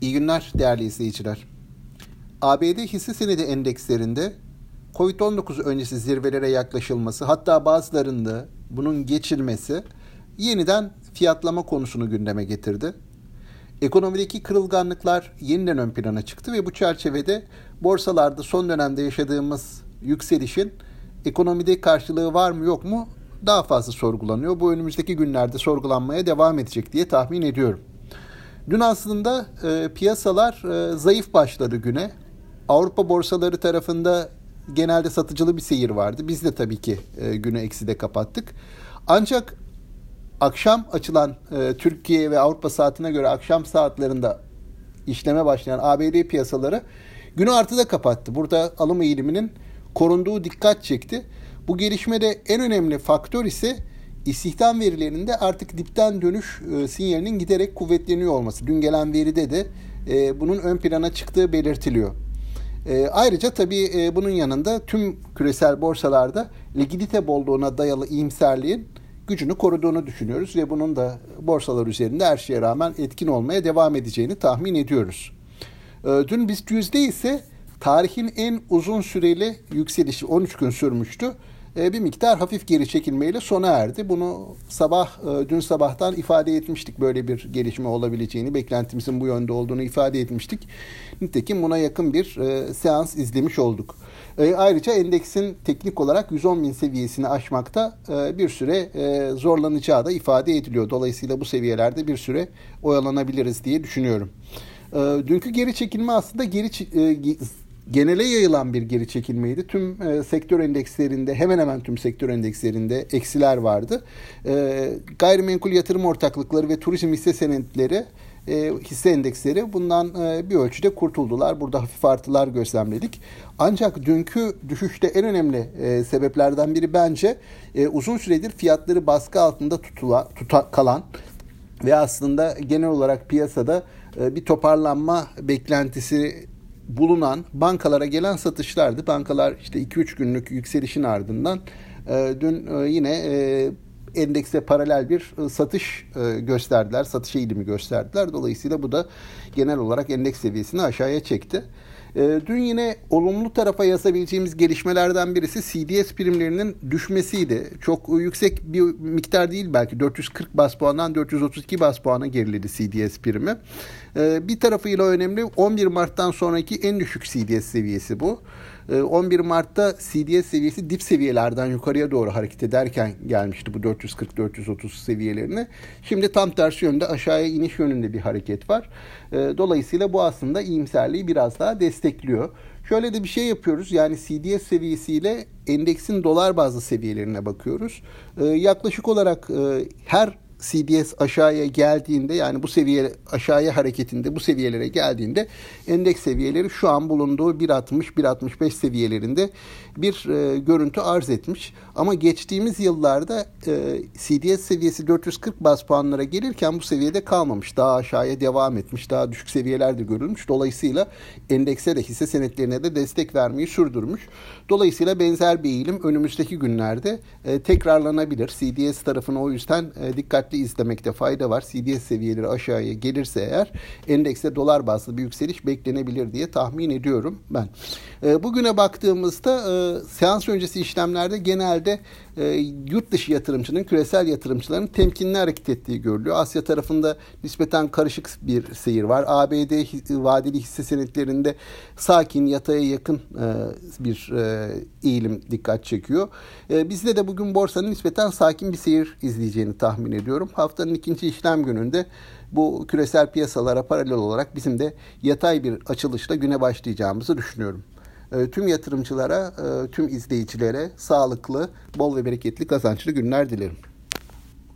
İyi günler değerli izleyiciler. ABD hisse senedi endekslerinde Covid-19 öncesi zirvelere yaklaşılması hatta bazılarında bunun geçilmesi yeniden fiyatlama konusunu gündeme getirdi. Ekonomideki kırılganlıklar yeniden ön plana çıktı ve bu çerçevede borsalarda son dönemde yaşadığımız yükselişin ekonomide karşılığı var mı yok mu daha fazla sorgulanıyor. Bu önümüzdeki günlerde sorgulanmaya devam edecek diye tahmin ediyorum. Dün aslında e, piyasalar e, zayıf başladı güne. Avrupa borsaları tarafında genelde satıcılı bir seyir vardı. Biz de tabii ki e, günü ekside kapattık. Ancak akşam açılan e, Türkiye ve Avrupa saatine göre akşam saatlerinde işleme başlayan ABD piyasaları günü artıda kapattı. Burada alım eğiliminin korunduğu dikkat çekti. Bu gelişmede en önemli faktör ise istihdam verilerinde artık dipten dönüş e, sinyalinin giderek kuvvetleniyor olması. Dün gelen veride de e, bunun ön plana çıktığı belirtiliyor. E, ayrıca tabii bunun yanında tüm küresel borsalarda likidite bolluğuna dayalı iyimserliğin gücünü koruduğunu düşünüyoruz ve bunun da borsalar üzerinde her şeye rağmen etkin olmaya devam edeceğini tahmin ediyoruz. Dün BIST yüzde ise tarihin en uzun süreli yükselişi 13 gün sürmüştü bir miktar hafif geri çekilmeyle sona erdi. Bunu sabah e, dün sabahtan ifade etmiştik böyle bir gelişme olabileceğini, beklentimizin bu yönde olduğunu ifade etmiştik. Nitekim buna yakın bir e, seans izlemiş olduk. Ayrıca endeksin teknik olarak 110 bin seviyesini aşmakta bir süre zorlanacağı da ifade ediliyor. Dolayısıyla bu seviyelerde bir süre oyalanabiliriz diye düşünüyorum. Dünkü geri çekilme aslında geri genele yayılan bir geri çekilmeydi. Tüm e, sektör endekslerinde hemen hemen tüm sektör endekslerinde eksiler vardı. E, gayrimenkul yatırım ortaklıkları ve turizm hisse senetleri e, hisse endeksleri bundan e, bir ölçüde kurtuldular. Burada hafif artılar gözlemledik. Ancak dünkü düşüşte en önemli e, sebeplerden biri bence e, uzun süredir fiyatları baskı altında tutula, tuta, kalan ve aslında genel olarak piyasada e, bir toparlanma beklentisi bulunan bankalara gelen satışlardı. Bankalar işte 2-3 günlük yükselişin ardından e, dün e, yine e, endekse paralel bir e, satış gösterdiler, satış eğilimi gösterdiler. Dolayısıyla bu da genel olarak endeks seviyesini aşağıya çekti. E, dün yine olumlu tarafa yazabileceğimiz gelişmelerden birisi CDS primlerinin düşmesiydi. Çok yüksek bir miktar değil belki 440 bas puandan 432 bas puana geriledi CDS primi. Bir tarafıyla önemli 11 Mart'tan sonraki en düşük CDS seviyesi bu. 11 ee, Mart'ta CDS seviyesi dip seviyelerden yukarıya doğru hareket ederken gelmişti bu 440-430 seviyelerine. Şimdi tam tersi yönde aşağıya iniş yönünde bir hareket var. Ee, dolayısıyla bu aslında iyimserliği biraz daha destekliyor. Şöyle de bir şey yapıyoruz. Yani CDS seviyesiyle endeksin dolar bazlı seviyelerine bakıyoruz. Ee, yaklaşık olarak e, her CDS aşağıya geldiğinde yani bu seviye aşağıya hareketinde bu seviyelere geldiğinde endeks seviyeleri şu an bulunduğu 1.60-1.65 seviyelerinde bir e, görüntü arz etmiş. Ama geçtiğimiz yıllarda e, CDS seviyesi 440 bas puanlara gelirken bu seviyede kalmamış. Daha aşağıya devam etmiş. Daha düşük seviyelerde görülmüş. Dolayısıyla endekse de hisse senetlerine de destek vermeyi sürdürmüş. Dolayısıyla benzer bir eğilim önümüzdeki günlerde e, tekrarlanabilir. CDS tarafını o yüzden e, dikkatli izlemekte fayda var. CDS seviyeleri aşağıya gelirse eğer endekste dolar bazlı bir yükseliş beklenebilir diye tahmin ediyorum ben. E, bugüne baktığımızda e, seans öncesi işlemlerde genelde e, yurt dışı yatırımcının, küresel yatırımcıların temkinli hareket ettiği görülüyor. Asya tarafında nispeten karışık bir seyir var. ABD vadeli hisse senetlerinde sakin, yataya yakın e, bir e, eğilim dikkat çekiyor. Bizde de bugün borsanın nispeten sakin bir seyir izleyeceğini tahmin ediyorum. Haftanın ikinci işlem gününde bu küresel piyasalara paralel olarak bizim de yatay bir açılışla güne başlayacağımızı düşünüyorum. E, tüm yatırımcılara, e, tüm izleyicilere sağlıklı, bol ve bereketli kazançlı günler dilerim.